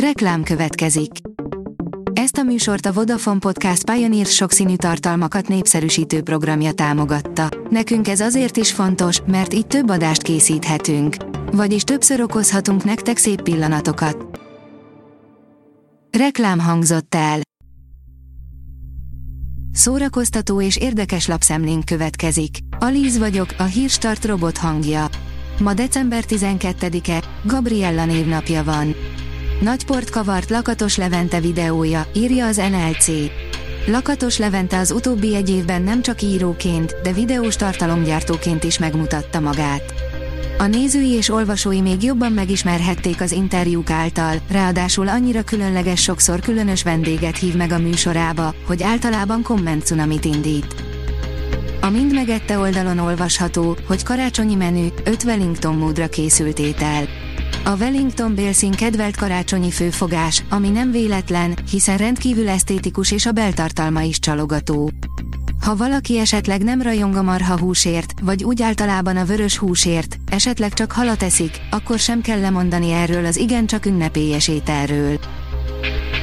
Reklám következik. Ezt a műsort a Vodafone Podcast Pioneer sokszínű tartalmakat népszerűsítő programja támogatta. Nekünk ez azért is fontos, mert így több adást készíthetünk. Vagyis többször okozhatunk nektek szép pillanatokat. Reklám hangzott el. Szórakoztató és érdekes lapszemlénk következik. Alíz vagyok, a hírstart robot hangja. Ma december 12-e, Gabriella névnapja van. Nagyport kavart Lakatos Levente videója, írja az NLC. Lakatos Levente az utóbbi egy évben nem csak íróként, de videós tartalomgyártóként is megmutatta magát. A nézői és olvasói még jobban megismerhették az interjúk által, ráadásul annyira különleges sokszor különös vendéget hív meg a műsorába, hogy általában komment indít. A Mind megette oldalon olvasható, hogy karácsonyi menü, 5 Wellington módra készült étel. A Wellington Bélszín kedvelt karácsonyi főfogás, ami nem véletlen, hiszen rendkívül esztétikus és a beltartalma is csalogató. Ha valaki esetleg nem rajong a marha húsért, vagy úgy általában a vörös húsért, esetleg csak halat eszik, akkor sem kell lemondani erről az igencsak ünnepélyes ételről.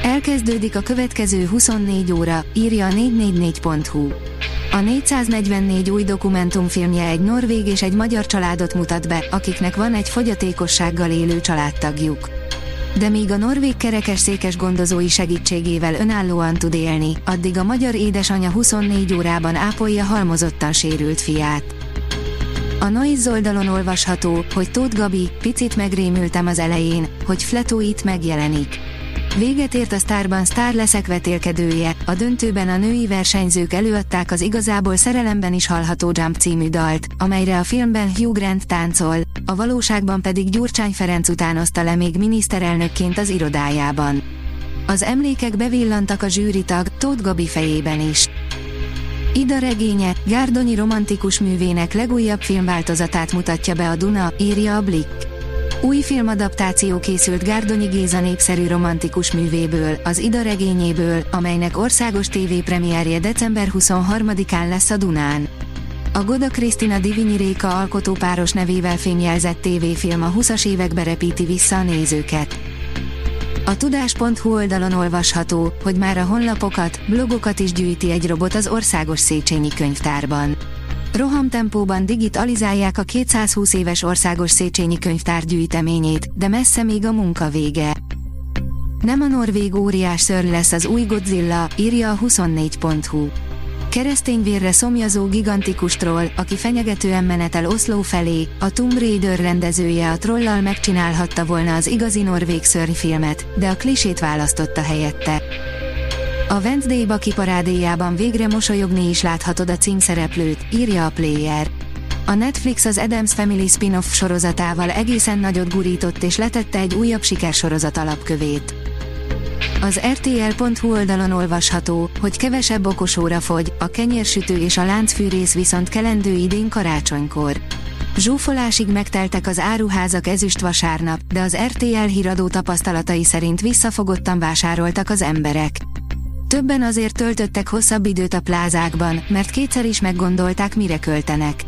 Elkezdődik a következő 24 óra, írja a 444.hu. A 444 új dokumentumfilmje egy norvég és egy magyar családot mutat be, akiknek van egy fogyatékossággal élő családtagjuk. De míg a norvég kerekesszékes gondozói segítségével önállóan tud élni, addig a magyar édesanyja 24 órában ápolja halmozottan sérült fiát. A Noiz oldalon olvasható, hogy Tóth Gabi, picit megrémültem az elején, hogy Fletó itt megjelenik. Véget ért a sztárban sztár leszek vetélkedője, a döntőben a női versenyzők előadták az igazából szerelemben is hallható Jump című dalt, amelyre a filmben Hugh Grant táncol, a valóságban pedig Gyurcsány Ferenc utánozta le még miniszterelnökként az irodájában. Az emlékek bevillantak a zsűritag Tóth Gabi fejében is. Ida regénye, Gárdonyi romantikus művének legújabb filmváltozatát mutatja be a Duna, írja a Blick. Új filmadaptáció készült Gárdonyi Géza népszerű romantikus művéből, az Ida regényéből, amelynek országos tévépremiérje december 23-án lesz a Dunán. A Goda Krisztina Divinyi Réka alkotópáros nevével fémjelzett tévéfilm a 20-as évekbe repíti vissza a nézőket. A tudás.hu oldalon olvasható, hogy már a honlapokat, blogokat is gyűjti egy robot az országos Széchenyi könyvtárban. Rohamtempóban digitalizálják a 220 éves országos Széchenyi könyvtár gyűjteményét, de messze még a munka vége. Nem a norvég óriás szörny lesz az új Godzilla, írja a 24.hu. Keresztényvérre szomjazó gigantikus troll, aki fenyegetően menetel Oszló felé, a Tomb Raider rendezője a trollal megcsinálhatta volna az igazi norvég szörnyfilmet, de a klisét választotta helyette. A Wednesday Baki parádéjában végre mosolyogni is láthatod a címszereplőt, írja a Player. A Netflix az Adams Family spin-off sorozatával egészen nagyot gurított és letette egy újabb sikersorozat alapkövét. Az RTL.hu oldalon olvasható, hogy kevesebb okosóra fogy, a kenyérsütő és a láncfűrész viszont kelendő idén karácsonykor. Zsúfolásig megteltek az áruházak ezüst vasárnap, de az RTL híradó tapasztalatai szerint visszafogottan vásároltak az emberek. Többen azért töltöttek hosszabb időt a plázákban, mert kétszer is meggondolták, mire költenek.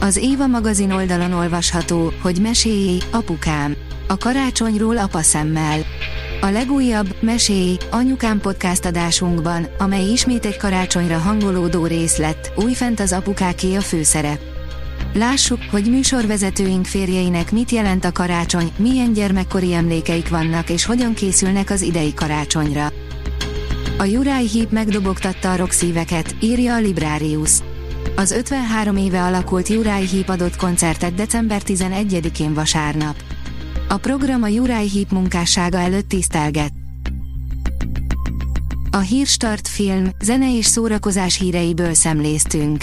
Az Éva magazin oldalon olvasható, hogy meséjé, apukám. A karácsonyról apaszemmel. A legújabb, Mesély, anyukám podcast adásunkban, amely ismét egy karácsonyra hangolódó rész lett, újfent az apukáké a főszerep. Lássuk, hogy műsorvezetőink férjeinek mit jelent a karácsony, milyen gyermekkori emlékeik vannak és hogyan készülnek az idei karácsonyra. A Jurái Heep megdobogtatta a szíveket, írja a Librarius. Az 53 éve alakult Jurái Heep adott koncertet december 11-én vasárnap. A program a Jurái Heep munkássága előtt tisztelget. A Hírstart film, zene és szórakozás híreiből szemléztünk.